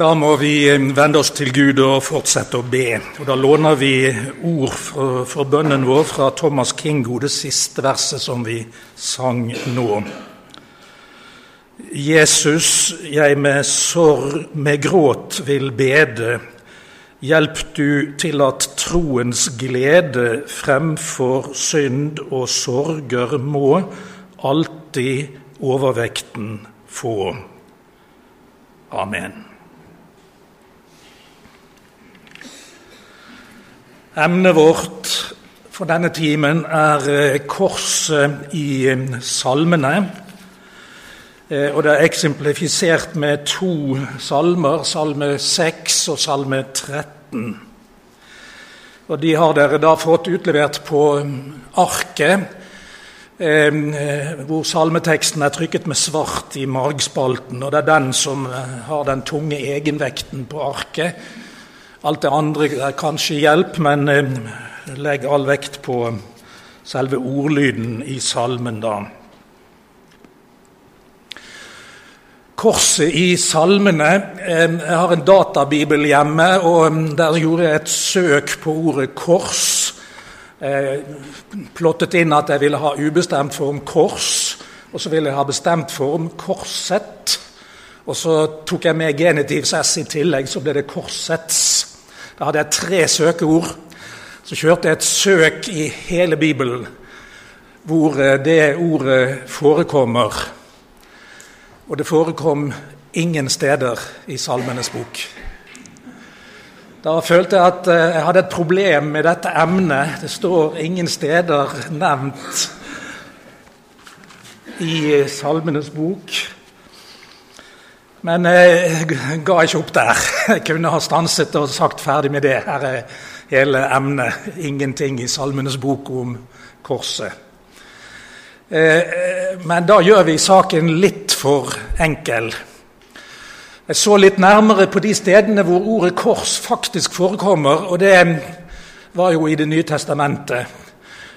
Da må vi eh, vende oss til Gud og fortsette å be. Og Da låner vi ord for, bønnen vår fra Thomas Kingo, det siste verset som vi sang nå. Jesus, jeg med sorg, med gråt vil bede. Hjelp du til at troens glede fremfor synd og sorger må alltid overvekten få. Amen. Emnet vårt for denne timen er eh, korset i eh, salmene. Eh, og det er eksemplifisert med to salmer, salme 6 og salme 13. Og De har dere da fått utlevert på arket, hvor salmeteksten er trykket med svart i margspalten. Og det er den som har den tunge egenvekten på arket. Alt det andre er kanskje hjelp, men eh, legg all vekt på selve ordlyden i salmen, da. Korset i salmene eh, Jeg har en databibel hjemme, og mm, der gjorde jeg et søk på ordet 'kors'. Jeg plottet inn at jeg ville ha ubestemt form 'kors', og så ville jeg ha bestemt form 'korset'. Og så tok jeg med genitivs S i tillegg, så ble det 'korsets'. Da hadde jeg tre søkeord. Så kjørte jeg et søk i hele Bibelen hvor eh, det ordet forekommer. Og det forekom ingen steder i Salmenes bok. Da følte jeg at eh, jeg hadde et problem med dette emnet. Det står ingen steder nevnt i Salmenes bok. Men jeg ga ikke opp der. Jeg kunne ha stanset og sagt ferdig med det. Her er hele emnet. Ingenting i Salmenes bok om korset. Eh, men da gjør vi saken litt for enkel. Jeg så litt nærmere på de stedene hvor ordet 'kors' faktisk forekommer, og det var jo i Det nye testamentet.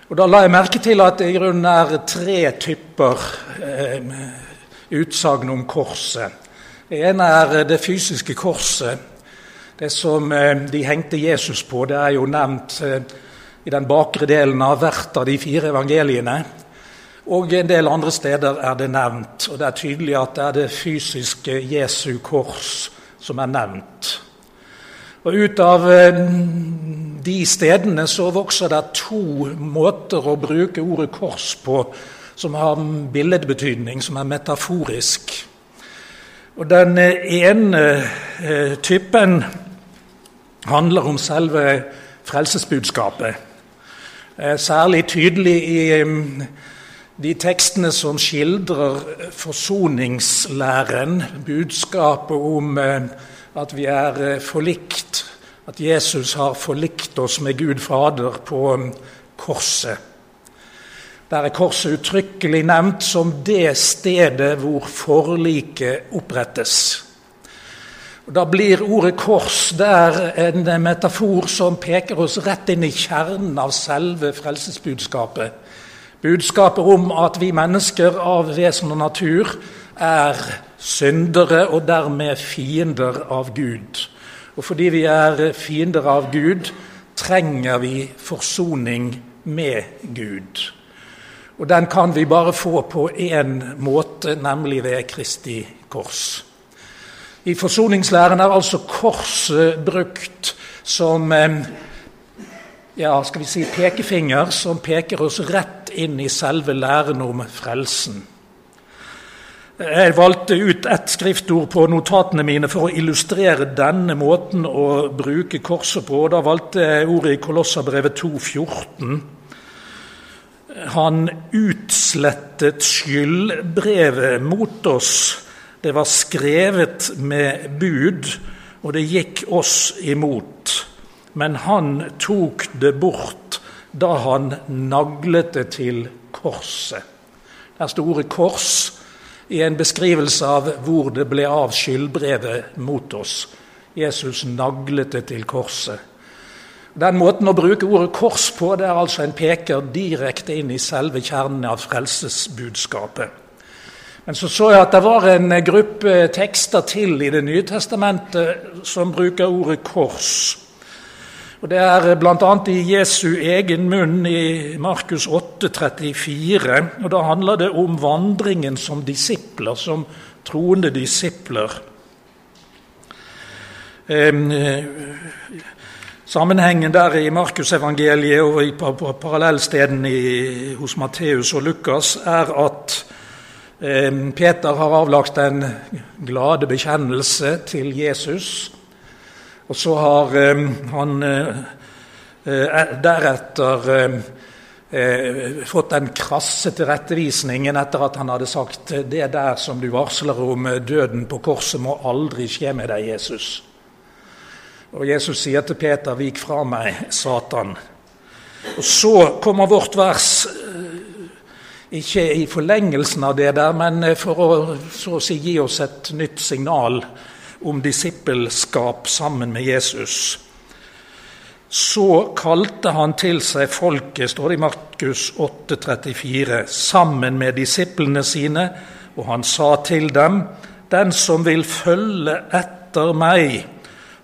Og Da la jeg merke til at det i grunnen er tre typer eh, utsagn om korset. Det ene er eh, det fysiske korset. Det som eh, de hengte Jesus på, det er jo nevnt eh, i den bakre delen av hvert av de fire evangeliene. Og en del andre steder er det nevnt. Og det er tydelig at det er det fysiske Jesu kors som er nevnt. Og ut av de stedene så vokser det to måter å bruke ordet kors på som har billedbetydning, som er metaforisk. Og Den ene eh, typen handler om selve frelsesbudskapet. Eh, særlig tydelig i de tekstene som skildrer forsoningslæren, budskapet om eh, at vi er forlikt, at Jesus har forlikt oss med Gud Fader på korset. Der er korset uttrykkelig nevnt som det stedet hvor forliket opprettes. Og da blir ordet 'kors' der en metafor som peker oss rett inn i kjernen av selve frelsesbudskapet. Budskapet om at vi mennesker av vesen og natur er syndere og dermed fiender av Gud. Og fordi vi er fiender av Gud, trenger vi forsoning med Gud. Og den kan vi bare få på én måte, nemlig ved Kristi kors. I forsoningslæren er altså korset brukt som ja, skal vi si pekefinger som peker oss rett inn i selve læren om frelsen. Jeg valgte ut ett skriftord på notatene mine for å illustrere denne måten å bruke korset på. Da valgte jeg ordet i Kolossabrevet 2,14. Han utslettet skyldbrevet mot oss. Det var skrevet med bud, og det gikk oss imot. Men han tok det bort da han naglet det til korset. Der er ordet 'kors' i en beskrivelse av hvor det ble av skyldbrevet mot oss. Jesus naglet det til korset. Den måten å bruke ordet kors på det er altså en peker direkte inn i selve kjernen av frelsesbudskapet. Men så så jeg at det var en gruppe tekster til i Det nye testamentet som bruker ordet kors. Og Det er bl.a. i Jesu egen munn i Markus 8, 34. Og Da handler det om vandringen som disipler, som troende disipler. Eh, sammenhengen der i Markusevangeliet og i parallellstedene hos Matteus og Lukas er at Peter har avlagt en glade bekjennelse til Jesus. Og så har han eh, eh, deretter fått den krasse tilrettevisningen etter at han hadde sagt det der som du varsler om døden på korset, må aldri skje med deg, Jesus. Og Jesus sier til Peter, 'Vik fra meg, Satan'. Og Så kommer vårt vers, eh, ikke i forlengelsen av det der, men eh, for å, så å si, gi oss et nytt signal om disippelskap sammen med Jesus. Så kalte han til seg folket, står det i Markus 8,34, sammen med disiplene sine, og han sa til dem, den som vil følge etter meg,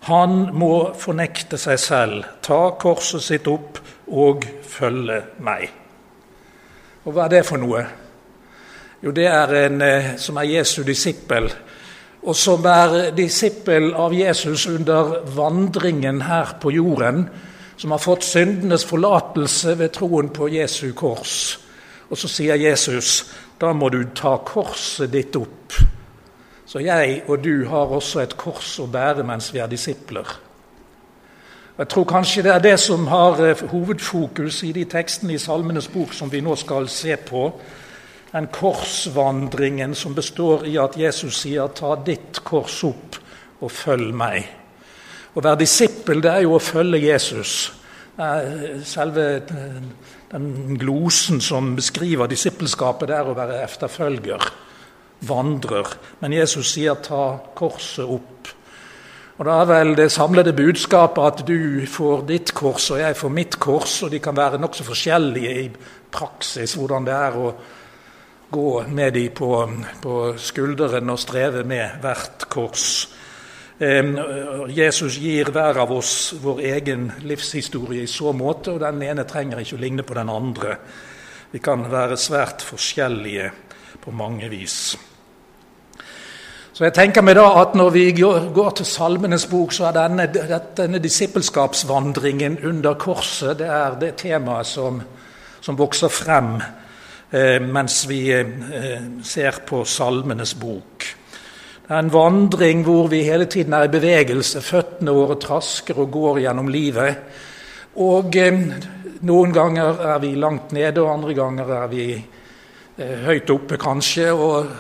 han må fornekte seg selv, ta korset sitt opp og følge meg. Og hva er det for noe? Jo, det er en eh, som er Jesu disippel, og som er disippel av Jesus under vandringen her på jorden, som har fått syndenes forlatelse ved troen på Jesu kors. Og så sier Jesus, da må du ta korset ditt opp så jeg og du har også et kors å bære mens vi er disipler. Jeg tror kanskje det er det som har eh, hovedfokus i de tekstene i Salmenes bok som vi nå skal se på. Den korsvandringen som består i at Jesus sier 'ta ditt kors opp og følg meg'. Å være disippel det er jo å følge Jesus. Selve den glosen som beskriver disippelskapet, det er å være efterfølger vandrer. Men Jesus sier 'ta korset opp'. Og Da er vel det samlede budskapet at du får ditt kors og jeg får mitt kors, og de kan være nokså forskjellige i praksis, hvordan det er å gå med de på, på skulderen og streve med hvert kors. Jesus gir hver av oss vår egen livshistorie i så måte, og den ene trenger ikke å ligne på den andre. Vi kan være svært forskjellige på mange vis. Så jeg tenker meg da at Når vi går til Salmenes bok, så er denne, denne disippelskapsvandringen under korset det er det temaet som, som vokser frem eh, mens vi eh, ser på Salmenes bok. Det er en vandring hvor vi hele tiden er i bevegelse. Føttene våre trasker og går gjennom livet. Og eh, noen ganger er vi langt nede, og andre ganger er vi eh, høyt oppe, kanskje. og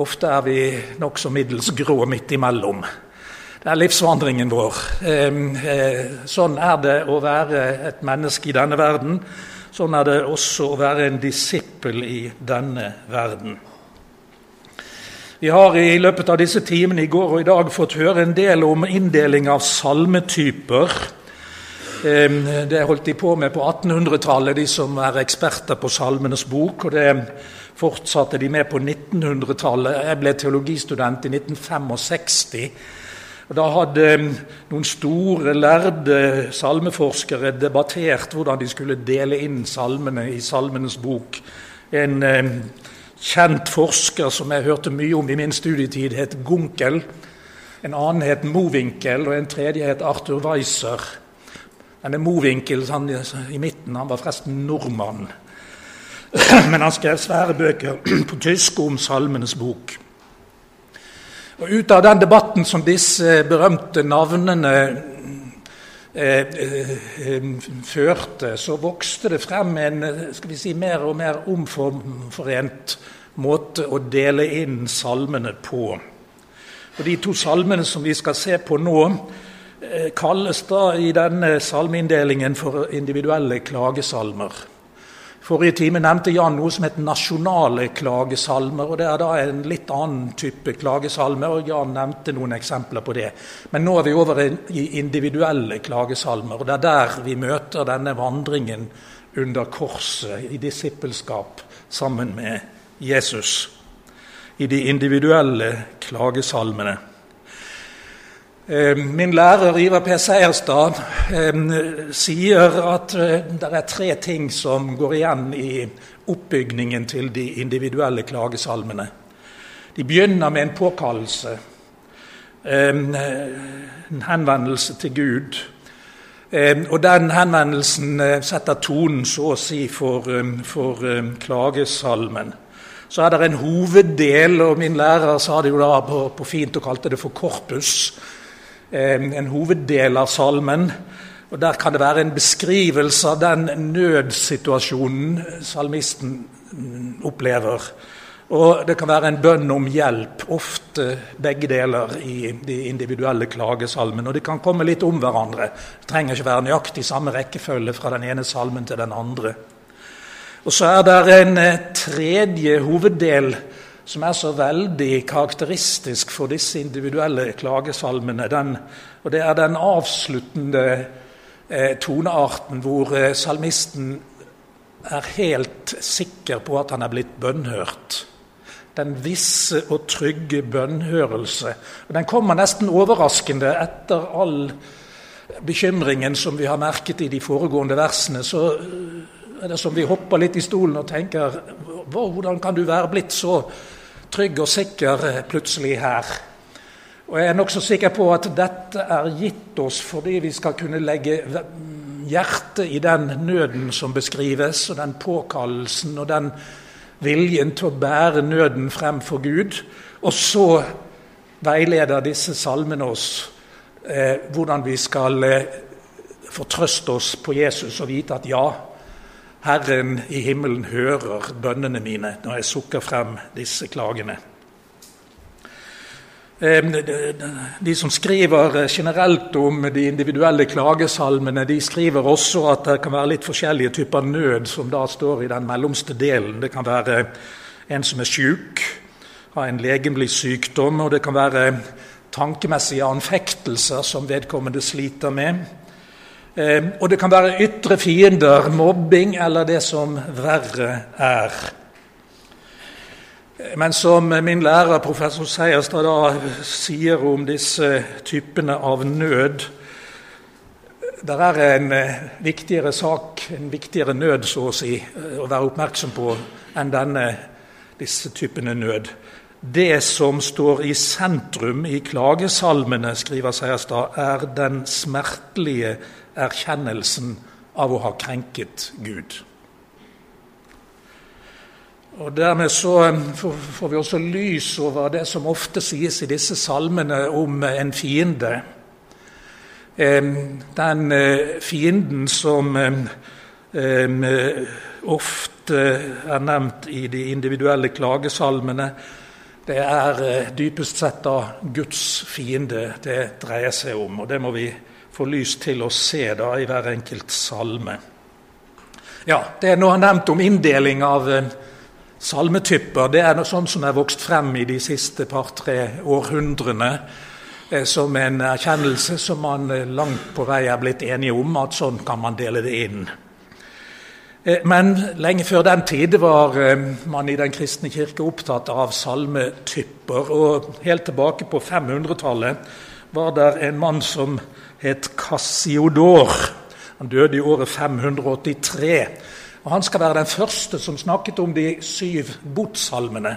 Ofte er vi nokså middels grå midt imellom. Det er livsvandringen vår. Eh, sånn er det å være et menneske i denne verden. Sånn er det også å være en disippel i denne verden. Vi har i løpet av disse timene i går og i dag fått høre en del om inndeling av salmetyper. Det holdt de på med på 1800-tallet, de som er eksperter på Salmenes bok. og det fortsatte de med på 1900-tallet. Jeg ble teologistudent i 1965. Og Da hadde um, noen store, lærde salmeforskere debattert hvordan de skulle dele inn salmene i Salmenes bok. En um, kjent forsker som jeg hørte mye om i min studietid, het Gunkel. En annen het Mowinckel, og en tredje het Arthur Weiser. Denne Mowinckel i midten han var forresten nordmann. Men han skrev svære bøker på tysk om Salmenes bok. Og Ut av den debatten som disse berømte navnene eh, eh, førte, så vokste det frem en skal vi si, mer og mer omforent måte å dele inn salmene på. Og De to salmene som vi skal se på nå, eh, kalles da i denne salmeinndelingen for individuelle klagesalmer. Forrige time nevnte Jan noe som heter nasjonale klagesalmer. og Det er da en litt annen type klagesalme, og Jan nevnte noen eksempler på det. Men nå er vi over i individuelle klagesalmer, og det er der vi møter denne vandringen under korset i disippelskap sammen med Jesus. i de individuelle klagesalmene. Eh, min lærer Ivar P. Seierstad eh, sier at eh, det er tre ting som går igjen i oppbygningen til de individuelle klagesalmene. De begynner med en påkallelse, en henvendelse til Gud. Og den henvendelsen setter tonen, så å si, for, for klagesalmen. Så er det en hoveddel, og min lærer sa det jo da på, på fint og kalte det for korpus en hoveddel av salmen. og Der kan det være en beskrivelse av den nødsituasjonen salmisten opplever. Og det kan være en bønn om hjelp, ofte begge deler i de individuelle klagesalmene. Og de kan komme litt om hverandre. Det trenger ikke være nøyaktig samme rekkefølge fra den ene salmen til den andre. Og så er det en eh, tredje hoveddel som er så veldig karakteristisk for disse individuelle klagesalmene. Den, og det er den avsluttende eh, tonearten hvor eh, salmisten er helt sikker på at han er blitt bønnhørt. Den visse og trygge bønnhørelse. Og Den kommer nesten overraskende etter all bekymringen som vi har merket i de foregående versene. Så eh, er det som vi hopper litt i stolen og tenker hvordan kan du være blitt så trygg og sikker eh, plutselig her. Og Jeg er nokså sikker på at dette er gitt oss fordi vi skal kunne legge hjertet i den nøden som beskrives, og den påkallelsen og den viljen til å bære nøden frem for Gud. Og så veileder disse salmene oss eh, hvordan vi skal eh, fortrøste oss på Jesus og vite at ja, Herren i himmelen hører bønnene mine når jeg sukker frem disse klagene. De som skriver generelt om de individuelle klagesalmene, de skriver også at det kan være litt forskjellige typer nød som da står i den mellomste delen. Det kan være en som er syk, har en legemlig sykdom, og det kan være tankemessige anfektelser som vedkommende sliter med. Eh, og det kan være ytre fiender, mobbing eller det som verre er. Men som min lærer professor Seierstad da sier om disse typene av nød Det er en eh, viktigere sak, en viktigere nød, så å si, eh, å være oppmerksom på enn denne, disse typene nød. Det som står i sentrum i klagesalmene, skriver Seierstad, er den smertelige erkjennelsen av å ha krenket Gud. Og Dermed så um, får vi også lys over det som ofte sies i disse salmene om en fiende. Den uh, fienden som ofte er nevnt i de individuelle klagesalmene, det er dypest sett da Guds fiende det dreier seg om. Og det må vi får lys til å se da i hver enkelt salme. Ja, Det er noe nevnt om inndeling av eh, salmetyper. Det er noe sånt som er vokst frem i de siste par-tre århundrene eh, som en erkjennelse som man eh, langt på vei er blitt enige om, at sånn kan man dele det inn. Men lenge før den tid var man i Den kristne kirke opptatt av salmetyper. Og helt tilbake på 500-tallet var det en mann som het Cassiodor. Han døde i året 583. Og Han skal være den første som snakket om de syv botsalmene.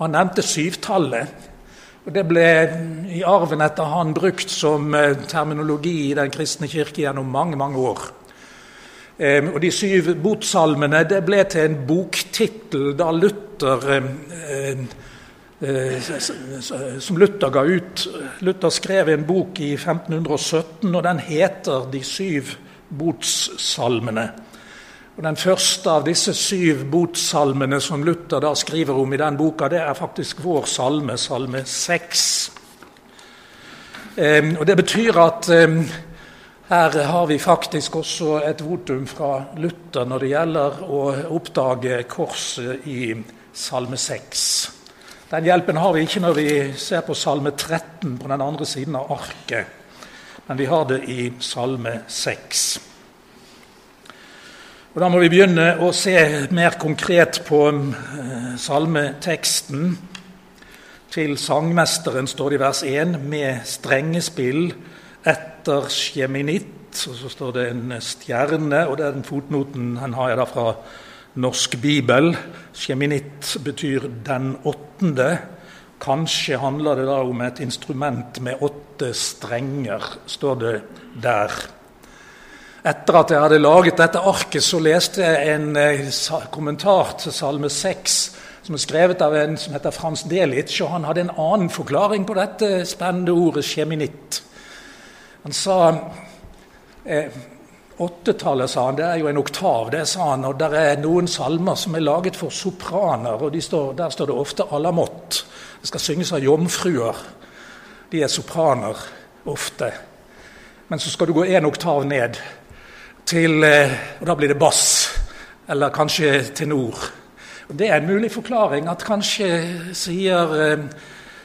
Han nevnte syvtallet. Og Det ble i arven etter han brukt som eh, terminologi i Den kristne kirke gjennom mange mange år. Og De syv botsalmene det ble til en boktittel da Luther som Luther ga ut. Luther skrev en bok i 1517, og den heter 'De syv botssalmene'. Og Den første av disse syv botssalmene som Luther da skriver om i den boka, det er faktisk vår salme, salme 6. Og Det betyr at her har vi faktisk også et votum fra Luther når det gjelder å oppdage korset i salme 6. Den hjelpen har vi ikke når vi ser på Salme 13 på den andre siden av arket, men vi har det i Salme 6. Og Da må vi begynne å se mer konkret på uh, salmeteksten. til sangmesteren, står det i vers 1, med strengespill etter skjeminitt. Og så står det en stjerne, og den fotnoten den har jeg da fra Norsk bibel. Sjeminitt betyr 'den åttende'. Kanskje handler det da om et instrument med åtte strenger, står det der. Etter at jeg hadde laget dette arket, så leste jeg en eh, kommentar til Salme 6 som er skrevet av en som heter Frans Delitzsch. og Han hadde en annen forklaring på dette spennende ordet 'sjeminitt'. Han sa eh, Åttetallet, sa han, det er jo en oktav. det sa han, og Der er noen salmer som er laget for sopraner, og de står, der står det ofte alamott. Det skal synges av jomfruer. De er sopraner ofte. Men så skal du gå én oktav ned, til, eh, og da blir det bass. Eller kanskje tenor. Det er en mulig forklaring. At kanskje sier eh,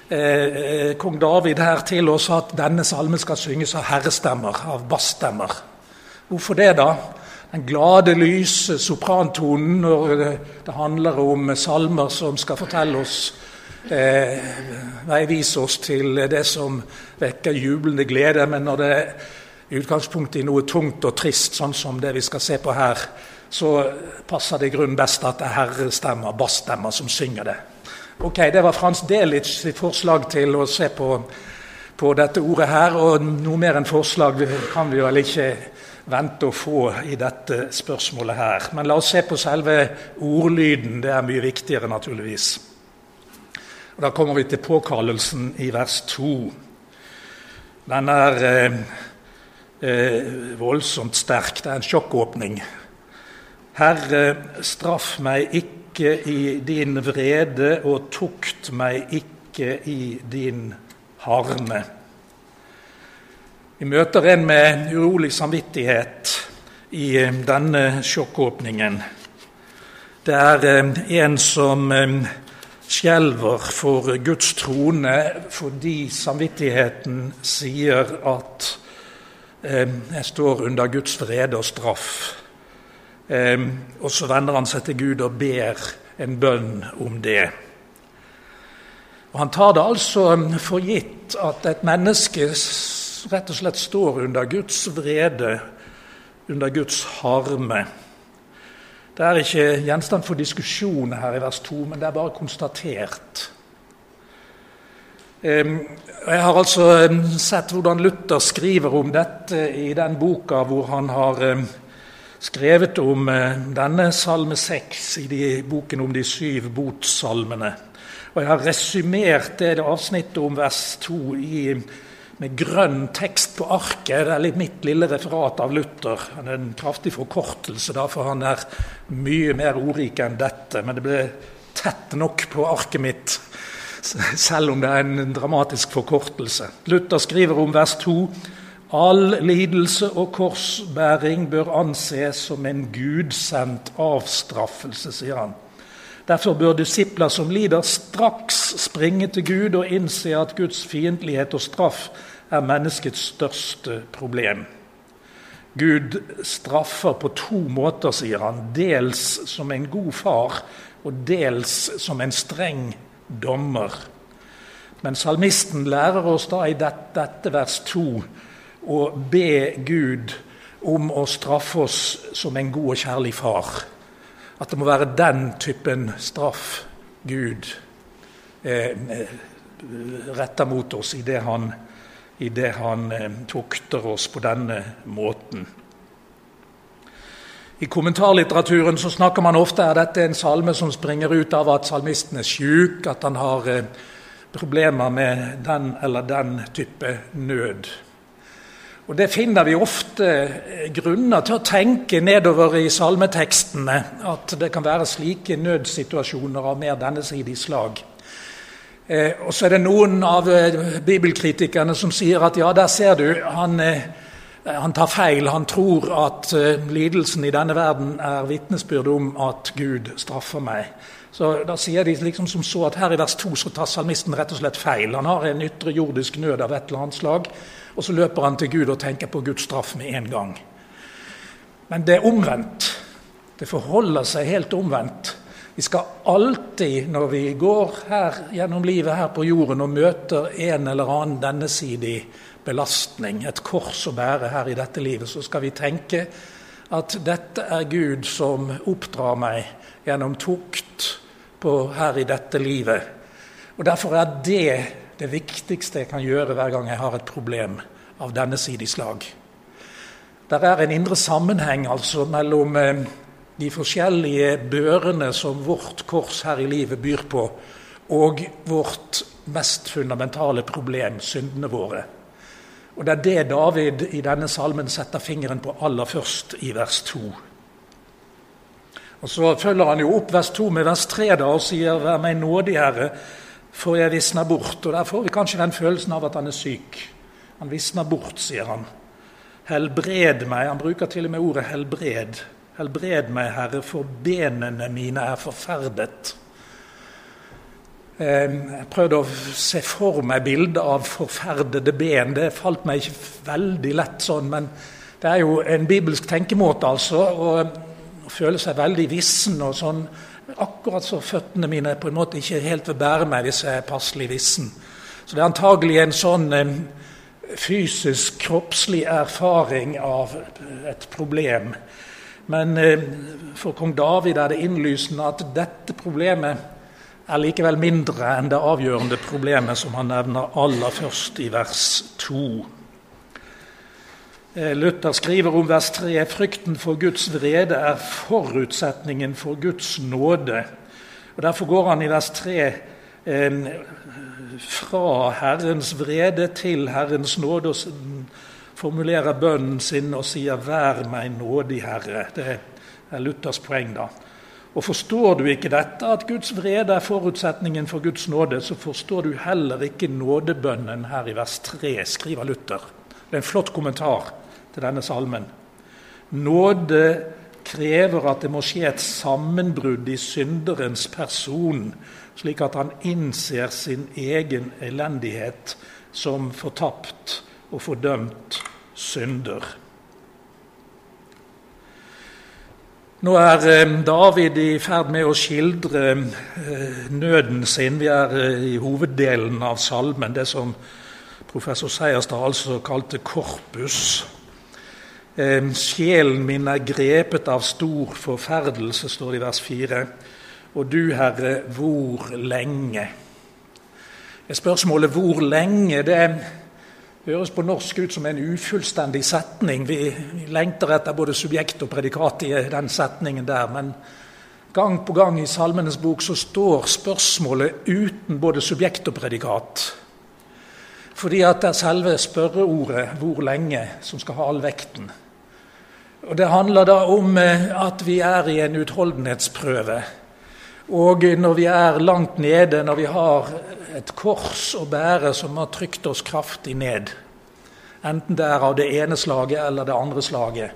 eh, kong David her til oss at denne salmen skal synges av herrestemmer, av bassstemmer. Hvorfor det, da? Den glade, lyse soprantonen når det handler om salmer som skal fortelle oss eh, veivise oss til det som vekker jublende glede. Men når det er utgangspunkt i noe tungt og trist, sånn som det vi skal se på her, så passer det i grunnen best at det er herrestemmer, bassstemmer, som synger det. Ok, Det var Frans Delitz sitt forslag til å se på, på dette ordet her. Og noe mer enn forslag kan vi vel ikke vente å få i dette spørsmålet her. Men la oss se på selve ordlyden. Det er mye viktigere, naturligvis. Og Da kommer vi til påkallelsen i vers 2. Den er eh, eh, voldsomt sterk. Det er en sjokkåpning. Herre, straff meg ikke i din vrede, og tukt meg ikke i din harme. Vi møter en med urolig samvittighet i eh, denne sjokkåpningen. Det er eh, en som eh, skjelver for Guds trone fordi samvittigheten sier at jeg står under Guds vrede og straff. Og så vender han seg til Gud og ber en bønn om det. Og Han tar det altså for gitt at et menneske rett og slett står under Guds vrede, under Guds harme. Det er ikke gjenstand for diskusjon her i vers 2, men det er bare konstatert. Jeg har altså sett hvordan Luther skriver om dette i den boka hvor han har skrevet om denne salme 6 i de, boken om de syv botsalmene. Og Jeg har resymert det avsnittet om vers 2 i med grønn tekst på arket. Det er mitt lille referat av Luther. Han er en kraftig forkortelse, da, for han er mye mer ordrik enn dette. Men det ble tett nok på arket mitt, selv om det er en dramatisk forkortelse. Luther skriver om vers 2. All lidelse og korsbæring bør anses som en gudsendt avstraffelse, sier han. Derfor bør disipler som lider, straks springe til Gud og innse at Guds fiendtlighet og straff er menneskets største problem. Gud straffer på to måter, sier han. Dels som en god far, og dels som en streng dommer. Men salmisten lærer oss da i dette, dette vers 2 å be Gud om å straffe oss som en god og kjærlig far. At det må være den typen straff Gud eh, retter mot oss i det han, i det han eh, tukter oss på denne måten. I kommentarlitteraturen så snakker man ofte er dette en salme som springer ut av at salmisten er sjuk, at han har eh, problemer med den eller den type nød. Og Det finner vi ofte eh, grunner til å tenke nedover i salmetekstene. At det kan være slike nødsituasjoner av mer dennesidig slag. Eh, og så er det noen av eh, bibelkritikerne som sier at ja, der ser du, han, eh, han tar feil. Han tror at eh, lidelsen i denne verden er vitnesbyrd om at Gud straffer meg. Så Da sier de liksom som så at her i vers 2 så tar salmisten rett og slett feil. Han har en ytre jordisk nød av et eller annet slag. Og så løper han til Gud og tenker på Guds straff med en gang. Men det er omvendt. Det forholder seg helt omvendt. Vi skal alltid, når vi går her gjennom livet her på jorden og møter en eller annen dennesidig belastning, et kors å bære her i dette livet, så skal vi tenke at dette er Gud som oppdrar meg gjennom tukt på, her i dette livet. Og Derfor er det det viktigste jeg kan gjøre hver gang jeg har et problem av denne sidig slag. Det er en indre sammenheng altså mellom eh, de forskjellige børene som vårt kors her i livet byr på, og vårt mest fundamentale problem, syndene våre. Og Det er det David i denne salmen setter fingeren på aller først i vers 2. Og Så følger han jo opp vers 2 med vers 3 da, og sier 'Vær meg nådig, Herre, for jeg visner bort'. Og Der får vi kanskje den følelsen av at han er syk. Han visner bort, sier han. Helbred meg. Han bruker til og med ordet 'helbred'. Helbred meg, Herre, for benene mine er forferdet. Jeg prøvde å se for meg bildet av forferdede ben. Det falt meg ikke veldig lett sånn, men det er jo en bibelsk tenkemåte, altså. Å føle seg veldig vissen og sånn. Akkurat så føttene mine på en måte ikke helt vil bære meg hvis jeg er passelig vissen. Så det er antagelig en sånn fysisk, kroppslig erfaring av et problem. Men eh, for kong David er det innlysende at dette problemet er likevel mindre enn det avgjørende problemet som han nevner aller først i vers 2. Eh, Luther skriver om vers 3.: Frykten for Guds vrede er forutsetningen for Guds nåde. Og Derfor går han i vers 3 eh, fra Herrens vrede til Herrens nåde. og formulerer bønnen sin og sier 'Vær meg nådig, Herre'. Det er Luthers poeng, da. Og Forstår du ikke dette, at Guds vrede er forutsetningen for Guds nåde, så forstår du heller ikke nådebønnen her i vers 3, skriver Luther. Det er en flott kommentar til denne salmen. Nåde krever at det må skje et sammenbrudd i synderens person, slik at han innser sin egen elendighet som fortapt og fordømt synder. Nå er eh, David i ferd med å skildre eh, nøden sin. Vi er eh, i hoveddelen av salmen, det som professor Seierstad altså kalte korpus. Sjelen min er grepet av stor forferdelse, står det i vers 4. Og du, Herre, hvor lenge? Spørsmålet 'hvor lenge' det høres på norsk ut som en ufullstendig setning. Vi, vi lengter etter både subjekt og predikat i den setningen der. Men gang på gang i Salmenes bok så står spørsmålet uten både subjekt og predikat. Fordi at det er selve spørreordet 'hvor lenge' som skal ha all vekten. Og Det handler da om eh, at vi er i en utholdenhetsprøve. Og når vi er langt nede, når vi har et kors å bære som har trykt oss kraftig ned, enten det er av det ene slaget eller det andre slaget,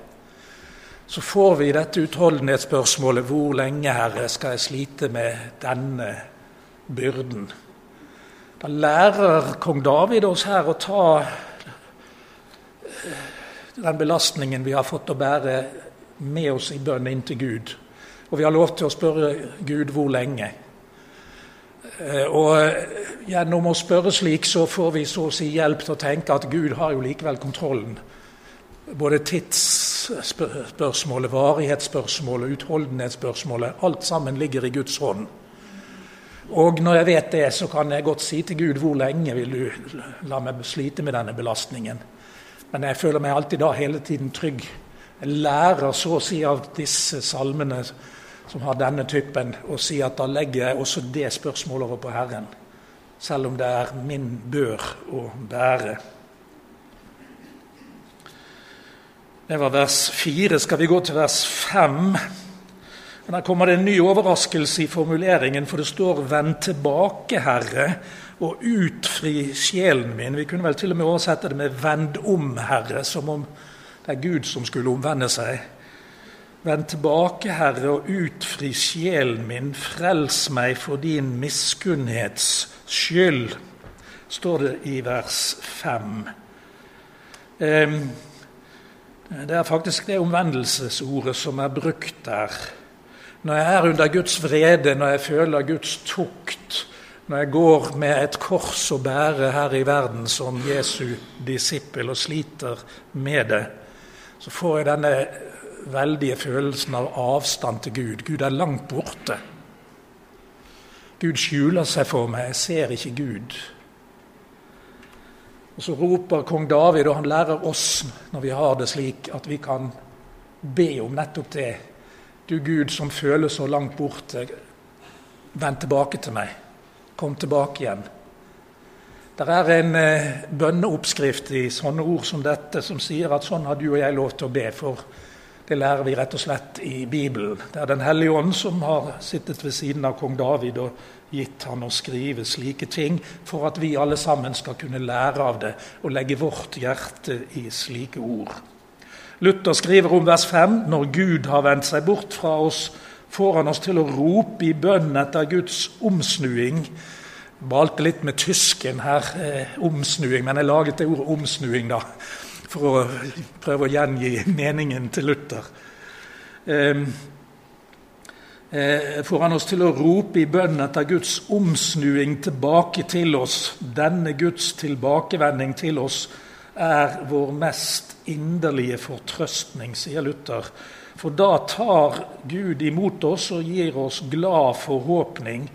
så får vi dette utholdenhetsspørsmålet hvor lenge, Herre, skal jeg slite med denne byrden? Da lærer kong David oss her å ta den belastningen vi har fått å bære med oss i bønn inn til Gud. Og vi har lov til å spørre Gud hvor lenge. Eh, og gjennom å spørre slik så får vi så å si hjelp til å tenke at Gud har jo likevel kontrollen. Både tidsspørsmålet, varighetsspørsmålet, utholdenhetsspørsmålet. Alt sammen ligger i Guds hånd. Og når jeg vet det, så kan jeg godt si til Gud hvor lenge vil du la meg slite med denne belastningen. Men jeg føler meg alltid da hele tiden trygg. Jeg lærer så å si av disse salmene som har denne typen, og si at da legger jeg også det spørsmålet over på Herren. Selv om det er min bør å bære. Det var vers fire. Skal vi gå til vers fem? Der kommer det en ny overraskelse i formuleringen, for det står 'Vend tilbake, Herre, og utfri sjelen min'. Vi kunne vel til og med oversette det med 'Vend om, Herre', som om det er Gud som skulle omvende seg. Vend tilbake, Herre, og utfri sjelen min. Frels meg for din miskunnhets skyld, står det i vers 5. Det er faktisk det omvendelsesordet som er brukt der. Når jeg er under Guds vrede, når jeg føler Guds tukt, når jeg går med et kors å bære her i verden som Jesu disippel og sliter med det, så får jeg denne veldige følelsen av avstand til Gud. Gud er langt borte. Gud skjuler seg for meg, jeg ser ikke Gud. Og Så roper kong David, og han lærer oss når vi har det slik, at vi kan be om nettopp det. Du Gud som føles så langt borte, vend tilbake til meg. Kom tilbake igjen. Det er en eh, bønneoppskrift i sånne ord som dette som sier at sånn har du og jeg lov til å be. For det lærer vi rett og slett i Bibelen. Det er Den hellige ånd som har sittet ved siden av kong David og gitt han å skrive slike ting, for at vi alle sammen skal kunne lære av det og legge vårt hjerte i slike ord. Luther skriver om vers 5.: Når Gud har vendt seg bort fra oss, får han oss til å rope i bønn etter Guds omsnuing. Jeg valgte litt med tysken her, eh, omsnuing, men jeg laget det ordet omsnuing, da for å prøve å gjengi meningen til Luther. Eh, får han oss til å rope i bønn etter Guds omsnuing tilbake til oss. Denne Guds tilbakevending til oss er vår mest inderlige fortrøstning, sier Luther. For da tar Gud imot oss og gir oss glad forhåpning.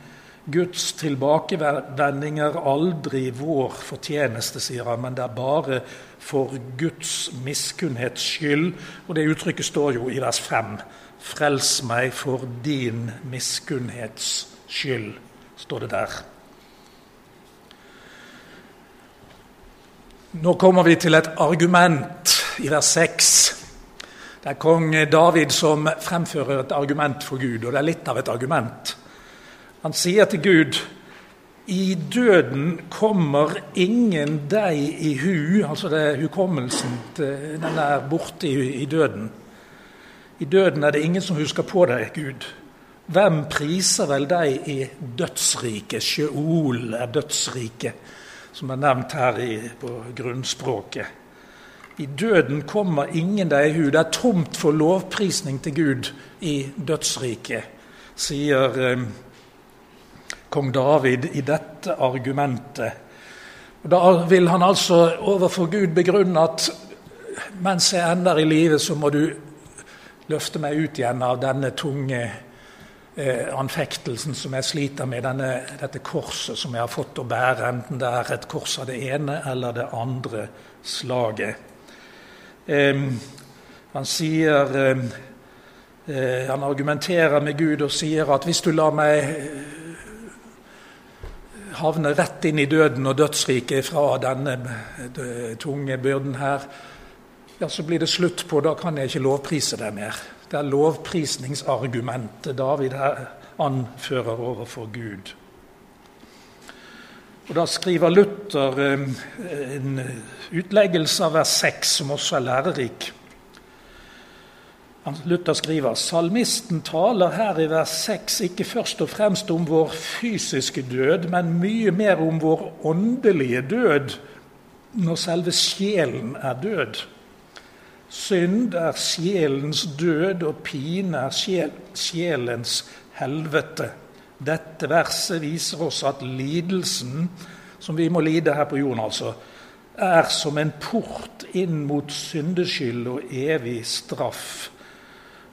Guds tilbakevending er aldri vår fortjeneste, sier han, men det er bare for Guds miskunnhets skyld. Og det uttrykket står jo i vers 5. Frels meg for din miskunnhets skyld, står det der. Nå kommer vi til et argument i vers 6. Det er kong David som fremfører et argument for Gud, og det er litt av et argument. Han sier til Gud i døden kommer ingen deg i hu, altså det er hukommelsen den er borte i, i, døden. I døden er det ingen som husker på deg, Gud. Hvem priser vel deg i dødsriket? Sjeol er dødsriket, som er nevnt her i, på grunnspråket. I døden kommer ingen deg i hu. Det er tomt for lovprisning til Gud i dødsriket, sier eh, kong David i dette argumentet. Og da vil han altså overfor Gud begrunne at mens jeg ender i livet, så må du løfte meg ut igjen av denne tunge eh, anfektelsen som jeg sliter med, denne, dette korset som jeg har fått å bære, enten det er et kors av det ene eller det andre slaget. Eh, han sier eh, Han argumenterer med Gud og sier at hvis du lar meg havne rett inn i døden og dødsriket fra denne eh, tunge byrden her, ja, så blir det slutt på. Da kan jeg ikke lovprise deg mer. Det er lovprisningsargumentet David her anfører overfor Gud. Og Da skriver Luther eh, en utleggelse av vers 6, som også er lærerik. Luther skriver salmisten taler her i vers 6 ikke først og fremst om vår fysiske død, men mye mer om vår åndelige død når selve sjelen er død. Synd er sjelens død, og pine er sjelens helvete. Dette verset viser oss at lidelsen, som vi må lide her på jorden, altså, er som en port inn mot syndeskyld og evig straff.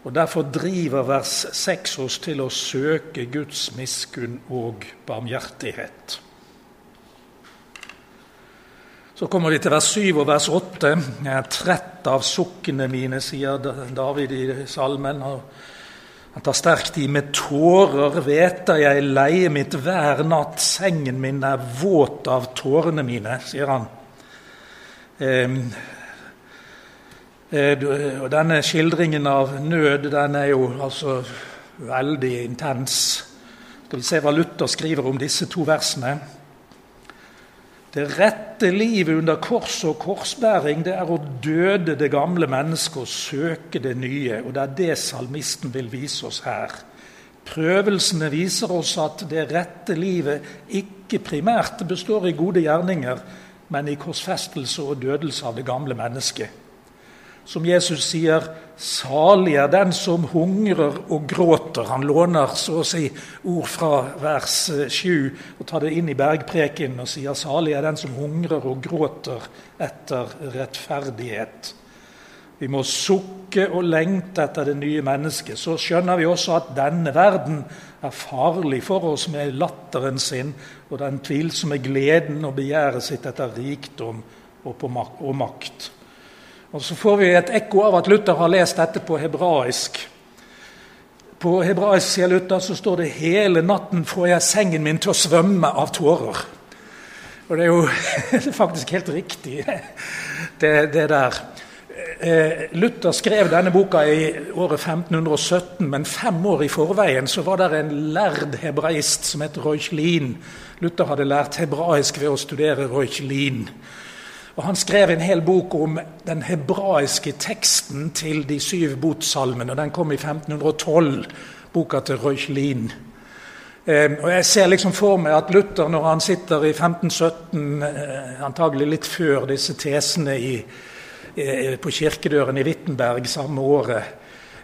Og Derfor driver vers 6 oss til å søke Guds miskunn og barmhjertighet. Så kommer vi til vers 7 og vers 8. Jeg er trett av sukkene mine, sier David i salmen. Han tar sterkt i med tårer, veta jeg leie mitt hver natt. Sengen min er våt av tårene mine, sier han. Eh, Eh, og Denne skildringen av nød den er jo altså veldig intens. Skal vi se hva Luther skriver om disse to versene. Det rette livet under kors og korsbæring det er å døde det gamle mennesket og søke det nye. Og det er det salmisten vil vise oss her. Prøvelsene viser oss at det rette livet ikke primært består i gode gjerninger, men i korsfestelse og dødelse av det gamle mennesket. Som Jesus sier 'Salig er den som hungrer og gråter'. Han låner så å si ord fra vers 7 og tar det inn i bergpreken og sier 'Salig er den som hungrer og gråter etter rettferdighet'. Vi må sukke og lengte etter det nye mennesket. Så skjønner vi også at denne verden er farlig for oss med latteren sin og den tvilsomme gleden og begjæret sitt etter rikdom og makt. Og Så får vi et ekko av at Luther har lest dette på hebraisk. På hebraisk sier Luther, så står det 'hele natten får jeg sengen min til å svømme av tårer'. Og det er jo faktisk helt riktig, det, det der. Eh, Luther skrev denne boka i året 1517, men fem år i forveien så var det en lærd hebraist som het Reuchlin. Luther hadde lært hebraisk ved å studere Reuchlin. Og Han skrev en hel bok om den hebraiske teksten til de syv botsalmene. Den kom i 1512, boka til Reuchlin. Eh, og Jeg ser liksom for meg at Luther, når han sitter i 1517, eh, antagelig litt før disse tesene i, eh, på kirkedøren i Wittenberg samme året,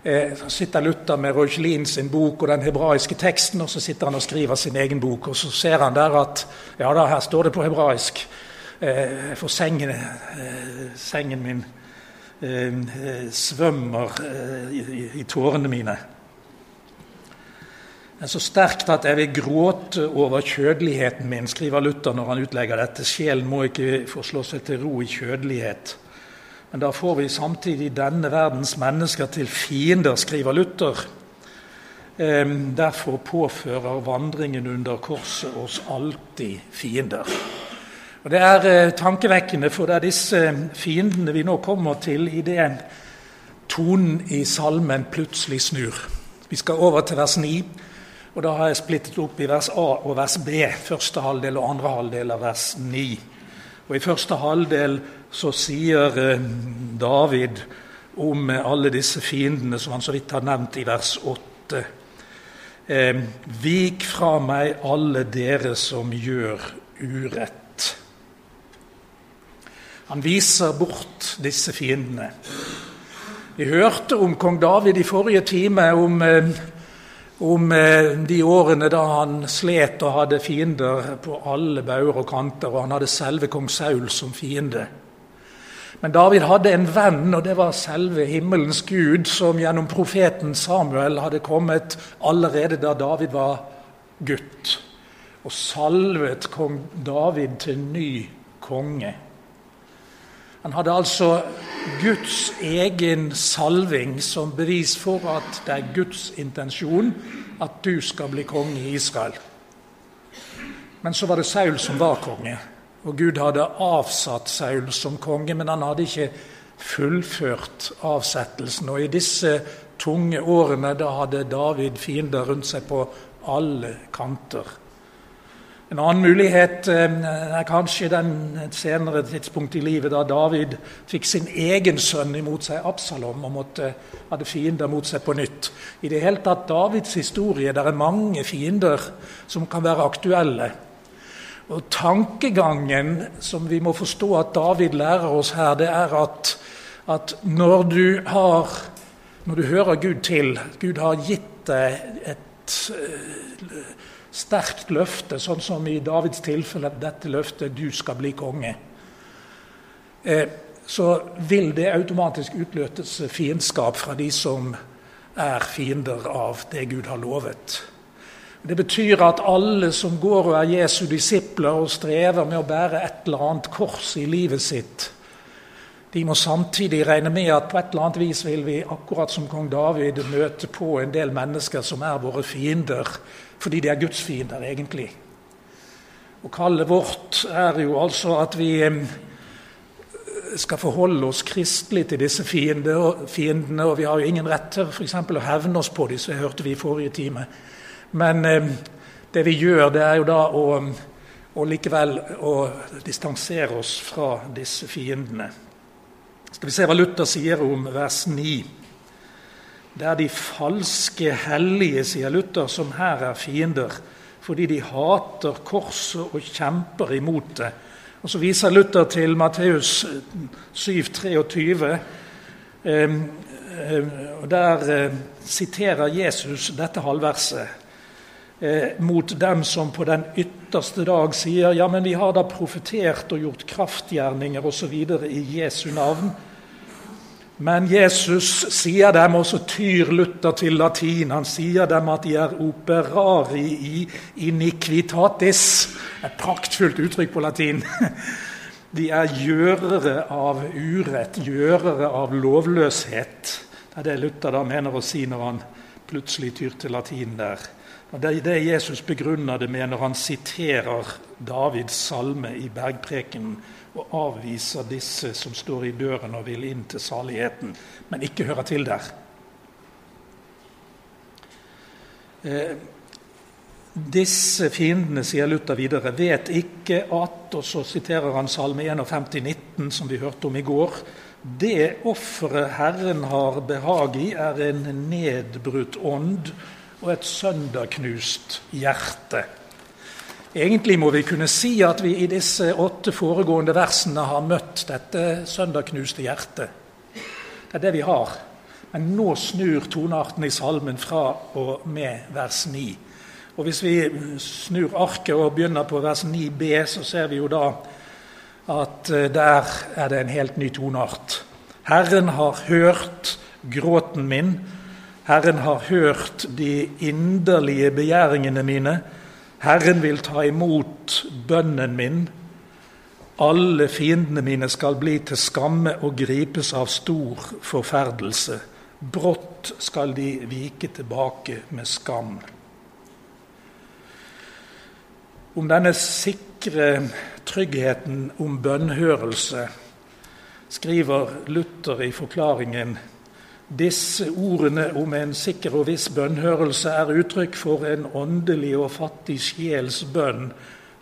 eh, så sitter Luther med Reuchlin sin bok og den hebraiske teksten, og så sitter han og skriver sin egen bok. Og så ser han der at ja da, her står det på hebraisk. Eh, for sengen, eh, sengen min eh, svømmer i, tårene mine. Det så sterkt at jeg vil gråte over kjødeligheten min, skriver Luther når han utlegger dette. Sjelen må ikke få slå seg til ro i kjødelighet. Men da får vi samtidig denne verdens mennesker til fiender, skriver Luther. Derfor påfører vandringen under korset oss alltid fiender. Og Det er eh, tankevekkende, for det er disse fiendene vi nå kommer til idet tonen i salmen plutselig snur. Vi skal over til vers 9, og da har jeg splittet opp i vers A og vers B. Første halvdel og andre halvdel av vers 9. Og I første halvdel så sier eh, David om alle disse fiendene som han så vidt har nevnt i vers 8. Eh, Vik fra meg alle dere som gjør urett. Han viser bort disse fiendene. Vi hørte om kong David i forrige time, om, eh, om eh, de årene da han slet og hadde fiender på alle bauger og kanter, og han hadde selve kong Saul som fiende. Men David hadde en venn, og det var selve himmelens gud, som gjennom profeten Samuel hadde kommet allerede da David var gutt, og salvet kong David til ny konge. Han hadde altså Guds egen salving som bevis for at det er Guds intensjon at du skal bli konge i Israel. Men så var det Saul som var konge, og Gud hadde avsatt Saul som konge, men han hadde ikke fullført avsettelsen. Og i disse tunge årene da hadde David fiender rundt seg på alle kanter. En annen mulighet eh, er kanskje den senere tidspunkt i livet da David fikk sin egen sønn imot seg, Absalom, og måtte, hadde fiender mot seg på nytt. I det hele tatt Davids historie det er mange fiender som kan være aktuelle. Og Tankegangen som vi må forstå at David lærer oss her, det er at, at når, du har, når du hører Gud til Gud har gitt deg et sterkt løfte, sånn som i Davids tilfelle dette løftet 'du skal bli konge', eh, så vil det automatisk utløses fiendskap fra de som er fiender av det Gud har lovet. Det betyr at alle som går og er Jesu disipler og strever med å bære et eller annet kors i livet sitt, de må samtidig regne med at på et eller annet vis vil vi, akkurat som kong David, møte på en del mennesker som er våre fiender, fordi de er Guds fiender, egentlig. Og kallet vårt er jo altså at vi skal forholde oss kristelig til disse fiendene. Og vi har jo ingen rett til f.eks. å hevne oss på dem, som hørte vi i forrige time. Men det vi gjør, det er jo da å, å likevel å distansere oss fra disse fiendene. Skal vi se hva Luther sier om vers 9. Det er de falske hellige, sier Luther, som her er fiender, fordi de hater korset og kjemper imot det. Og Så viser Luther til Matteus 7, 23, og Der siterer Jesus dette halvverset mot dem som på den ytterste dag sier ja, men vi har da profetert og gjort kraftgjerninger osv. i Jesu navn. Men Jesus sier dem, og så tyr Luther til latin, han sier dem at de er operari i iniquitatis. Et praktfullt uttrykk på latin. De er gjørere av urett, gjørere av lovløshet. Det er det Luther da mener å si når han plutselig tyr til latin der. Det er det Jesus begrunner det med når han siterer Davids salme i bergprekenen og avviser disse som står i døren og vil inn til saligheten, men ikke hører til der. Eh, disse fiendene, sier Luther videre, vet ikke at Og så siterer han Salme 51, 19, som vi hørte om i går. Det offeret Herren har behag i, er en nedbrutt ånd og et sønderknust hjerte. Egentlig må vi kunne si at vi i disse åtte foregående versene har møtt dette søndagknuste hjertet. Det er det vi har. Men nå snur tonearten i salmen fra og med vers 9. Og Hvis vi snur arket og begynner på vers 9b, så ser vi jo da at eh, der er det en helt ny toneart. Herren har hørt gråten min. Herren har hørt de inderlige begjæringene mine. Herren vil ta imot bønnen min. Alle fiendene mine skal bli til skamme og gripes av stor forferdelse. Brått skal de vike tilbake med skam. Om denne sikre tryggheten om bønnhørelse skriver Luther i forklaringen disse ordene om en sikker og viss bønnhørelse er uttrykk for en åndelig og fattig sjels bønn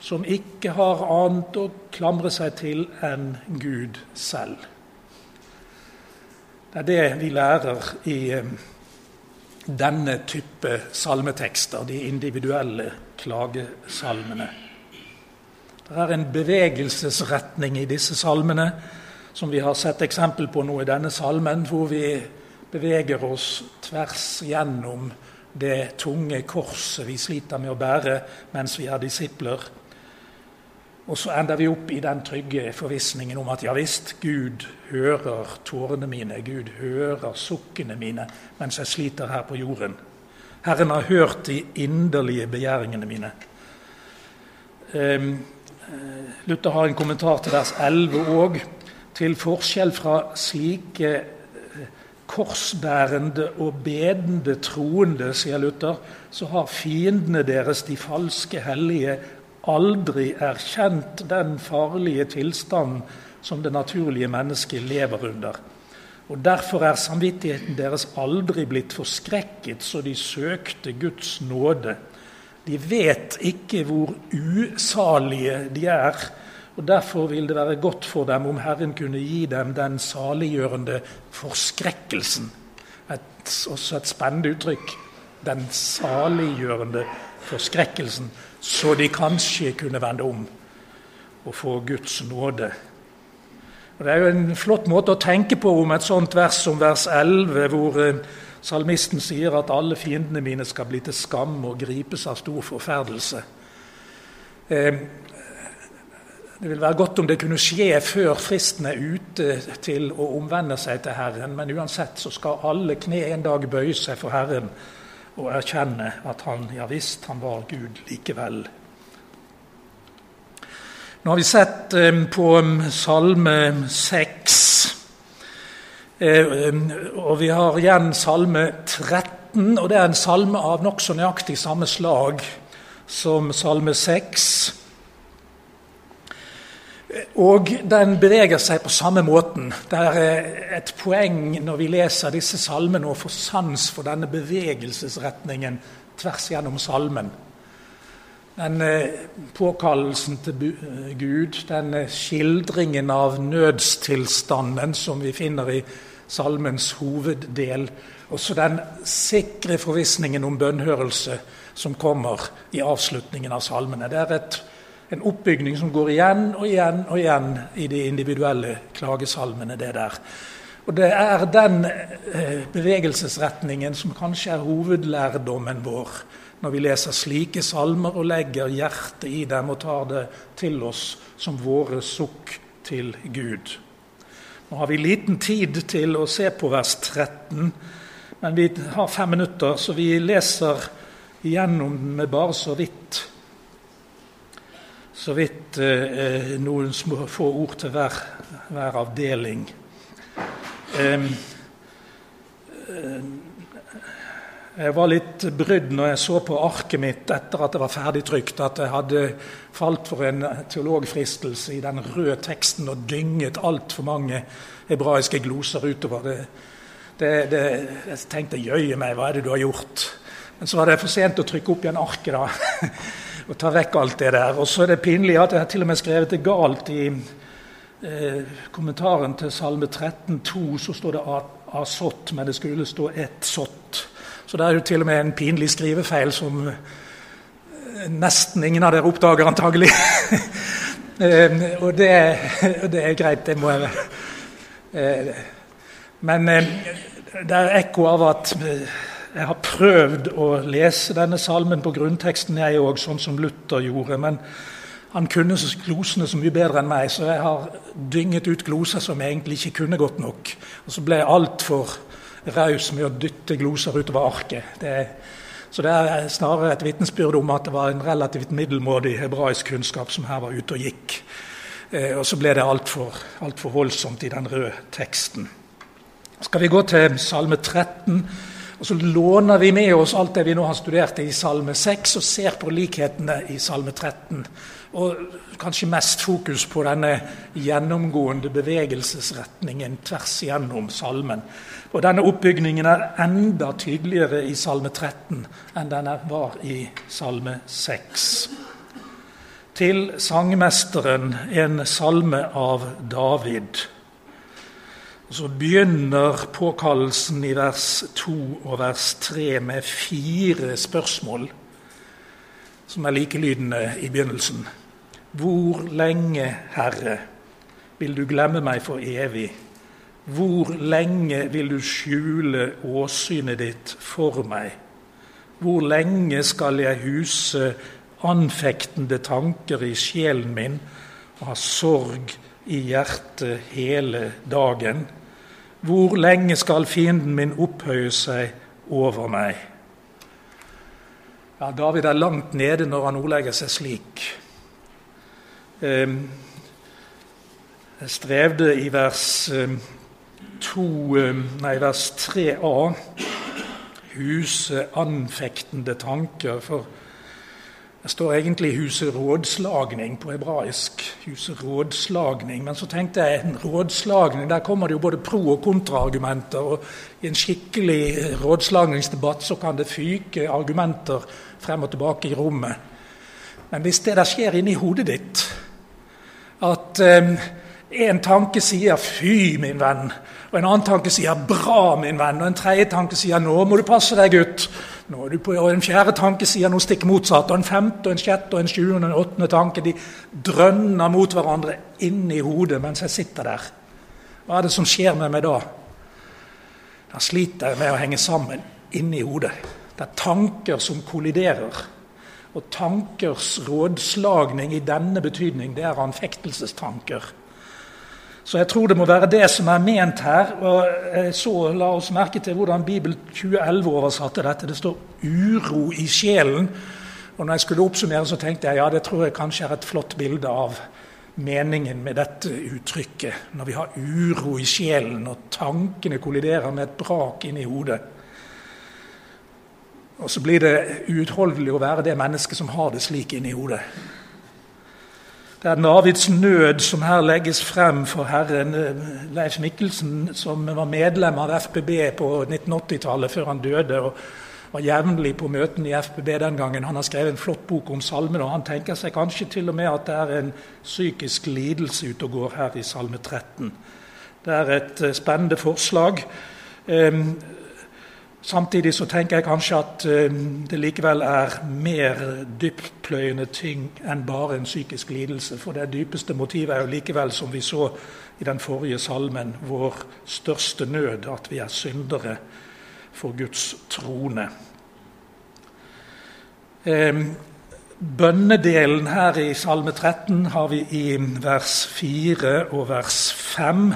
som ikke har annet å klamre seg til enn Gud selv. Det er det vi lærer i eh, denne type salmetekster, de individuelle klagesalmene. Det er en bevegelsesretning i disse salmene, som vi har sett eksempel på nå i denne salmen, hvor vi beveger oss tvers gjennom det tunge korset vi sliter med å bære mens vi er disipler. Og så ender vi opp i den trygge forvissningen om at ja visst, Gud hører tårene mine, Gud hører sukkene mine mens jeg sliter her på jorden. Herren har hørt de inderlige begjæringene mine. Um, Luther har en kommentar til vers 11 òg. Til forskjell fra slike korsbærende og bedende troende, sier Luther, så har fiendene deres, de falske hellige, aldri erkjent den farlige tilstanden som det naturlige mennesket lever under. Og Derfor er samvittigheten deres aldri blitt forskrekket så de søkte Guds nåde. De vet ikke hvor usalige de er og Derfor vil det være godt for dem om Herren kunne gi dem den saliggjørende forskrekkelsen. Et, også et spennende uttrykk. Den saliggjørende forskrekkelsen. Så de kanskje kunne vende om og få Guds nåde. Og Det er jo en flott måte å tenke på om et sånt vers som vers 11, hvor eh, salmisten sier at alle fiendene mine skal bli til skam og gripes av stor forferdelse. Eh, det vil være godt om det kunne skje før fristen er ute til å omvende seg til Herren, men uansett så skal alle kne en dag bøye seg for Herren og erkjenne at han ja visst, han var Gud likevel. Nå har vi sett um, på Salme 6, um, og vi har igjen Salme 13. Og det er en salme av nokså nøyaktig samme slag som Salme 6. Og den beveger seg på samme måten. Det er et poeng når vi leser disse salmene, å få sans for denne bevegelsesretningen tvers gjennom salmen. Den eh, påkallelsen til Gud, den skildringen av nødstilstanden som vi finner i salmens hoveddel, også den sikre forvissningen om bønnhørelse som kommer i avslutningen av salmene. Det er et en oppbygning som går igjen og igjen og igjen i de individuelle klagesalmene. det der. Og det er den eh, bevegelsesretningen som kanskje er hovedlærdommen vår når vi leser slike salmer og legger hjertet i dem og tar det til oss som våre sukk til Gud. Nå har vi liten tid til å se på vers 13, men vi har fem minutter, så vi leser igjennom den med bare så vidt så vidt eh, noen små, få ord til hver, hver avdeling. Eh, jeg var litt brydd når jeg så på arket mitt etter at det var ferdigtrykt, at jeg hadde falt for en teologfristelse i den røde teksten og dynget altfor mange hebraiske gloser utover. Det, det, det, jeg tenkte jøye meg, hva er det du har gjort? Men så var det for sent å trykke opp igjen arket da, og ta vekk alt det der. Og så er det pinlig at jeg har til og med skrevet det galt i eh, kommentaren til Salme 13, 13,2. Så står det asott, men det skulle stå ett sott. Så det er jo til og med en pinlig skrivefeil som eh, nesten ingen av dere oppdager, antagelig. Eh, og det, det, er greit, det må jeg eh, Men det er ekko av at jeg har prøvd å lese denne salmen på grunnteksten, jeg òg, sånn som Luther gjorde. Men han kunne glosene så mye bedre enn meg, så jeg har dynget ut gloser som jeg egentlig ikke kunne godt nok. Og så ble jeg altfor raus med å dytte gloser utover arket. Det, så det er snarere et vitnesbyrd om at det var en relativt middelmådig hebraisk kunnskap som her var ute og gikk. Eh, og så ble det altfor alt voldsomt i den røde teksten. Skal vi gå til Salme 13, og så låner vi med oss alt det vi nå har studert i Salme 6, og ser på likhetene i Salme 13. Og kanskje mest fokus på denne gjennomgående bevegelsesretningen tvers igjennom salmen. Og denne oppbygningen er enda tydeligere i Salme 13 enn den var i Salme 6. Til sangmesteren en salme av David. Så begynner påkallelsen i vers 2 og vers 3 med fire spørsmål som er likelydende i begynnelsen. Hvor lenge, Herre, vil du glemme meg for evig? Hvor lenge vil du skjule åsynet ditt for meg? Hvor lenge skal jeg huse anfektende tanker i sjelen min og ha sorg i hjertet hele dagen? Hvor lenge skal fienden min opphøye seg over meg? Ja, David er langt nede når han ordlegger seg slik. Ehm, jeg strevde i vers ehm, 2, eh, nei, vers 3a Huse anfektende tanker. For det står egentlig 'huset rådslagning' på hebraisk. huset rådslagning. Men så tenkte jeg en rådslagning, der kommer det jo både pro- og kontraargumenter. Og i en skikkelig rådslagningsdebatt så kan det fyke argumenter frem og tilbake i rommet. Men hvis det der skjer inni hodet ditt, at eh, en tanke sier 'fy, min venn', og en annen tanke sier 'bra, min venn', og en tredje tanke sier 'nå må du passe deg, gutt'. Nå er du på, og En fjerde tanke sier noe stikk motsatt. Og en femte, og en sjette, og en sjuende og en åttende tanke de drønner mot hverandre inni hodet mens jeg sitter der. Hva er det som skjer med meg da? Da sliter jeg med å henge sammen inni hodet. Det er tanker som kolliderer. Og tankers rådslagning i denne betydning, det er anfektelsestanker. Så jeg tror det må være det som er ment her. og så La oss merke til hvordan Bibel 2011 oversatte dette. Det står 'uro i sjelen'. Og når jeg skulle oppsummere, så tenkte jeg ja, det tror jeg kanskje er et flott bilde av meningen med dette uttrykket. Når vi har uro i sjelen, og tankene kolliderer med et brak inni hodet. Og så blir det uutholdelig å være det mennesket som har det slik inni hodet. Det er Navids nød som her legges frem for Herren. Leif Mikkelsen, som var medlem av FBB på 1980-tallet, før han døde, og var jevnlig på møtene i FBB den gangen. Han har skrevet en flott bok om salmene, og han tenker seg kanskje til og med at det er en psykisk lidelse ute og går her i Salme 13. Det er et eh, spennende forslag. Samtidig så tenker jeg kanskje at eh, det likevel er mer dyptpløyende ting enn bare en psykisk lidelse. For det dypeste motivet er jo likevel, som vi så i den forrige salmen, vår største nød, at vi er syndere for Guds trone. Ehm, bønnedelen her i Salme 13 har vi i vers 4 og vers 5.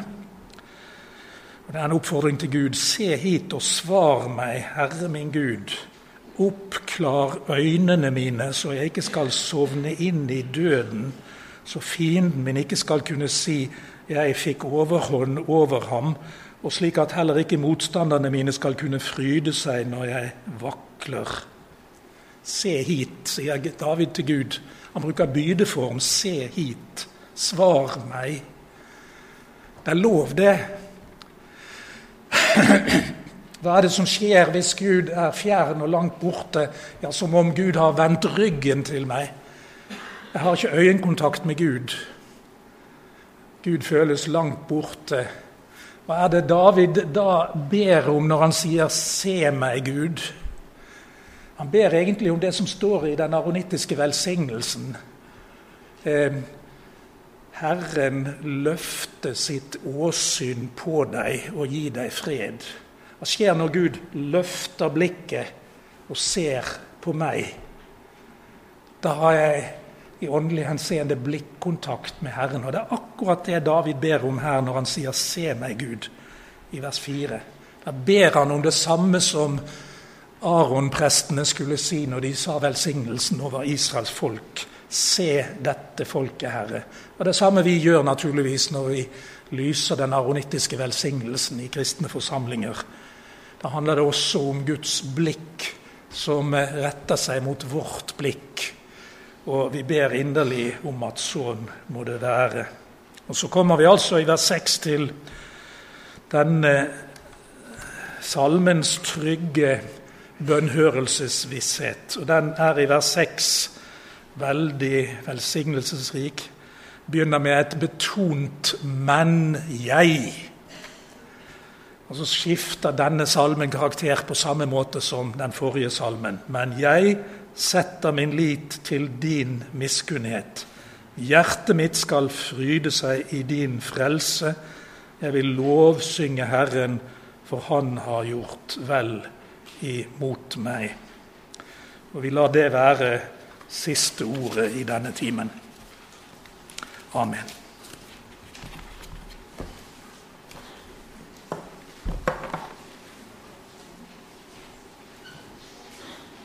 Og Det er en oppfordring til Gud. Se hit og svar meg, Herre min Gud. Oppklar øynene mine, så jeg ikke skal sovne inn i døden, så fienden min ikke skal kunne si jeg fikk overhånd over ham, og slik at heller ikke motstanderne mine skal kunne fryde seg når jeg vakler. Se hit, sier David til Gud. Han bruker bydeform. Se hit. Svar meg. Det er lov, det. Hva er det som skjer hvis Gud er fjern og langt borte? Ja, Som om Gud har vendt ryggen til meg. Jeg har ikke øyekontakt med Gud. Gud føles langt borte. Hva er det David da ber om når han sier 'se meg, Gud'? Han ber egentlig om det som står i den aronittiske velsignelsen. Eh, Herren løfte sitt åsyn på deg og gi deg fred. Hva skjer når Gud løfter blikket og ser på meg? Da har jeg i åndelig henseende blikkontakt med Herren. Og det er akkurat det David ber om her når han sier 'Se meg, Gud', i vers 4. Da ber han om det samme som Aron-prestene skulle si når de sa velsignelsen over Israels folk. Se dette folket, Herre. Og Det samme vi gjør naturligvis når vi lyser den aronittiske velsignelsen i kristne forsamlinger. Da handler det også om Guds blikk som retter seg mot vårt blikk. Og vi ber inderlig om at sånn må det være. Og Så kommer vi altså i vers 6 til denne salmens trygge bønnhørelsesvisshet. Og Den er i vers 6 veldig velsignelsesrik. Begynner med et betont 'men jeg'. Og Så skifter denne salmen karakter på samme måte som den forrige salmen. Men jeg setter min lit til din miskunnhet. Hjertet mitt skal fryde seg i din frelse. Jeg vil lovsynge Herren, for Han har gjort vel imot meg. Og vi lar det være siste ordet i denne timen. Amen.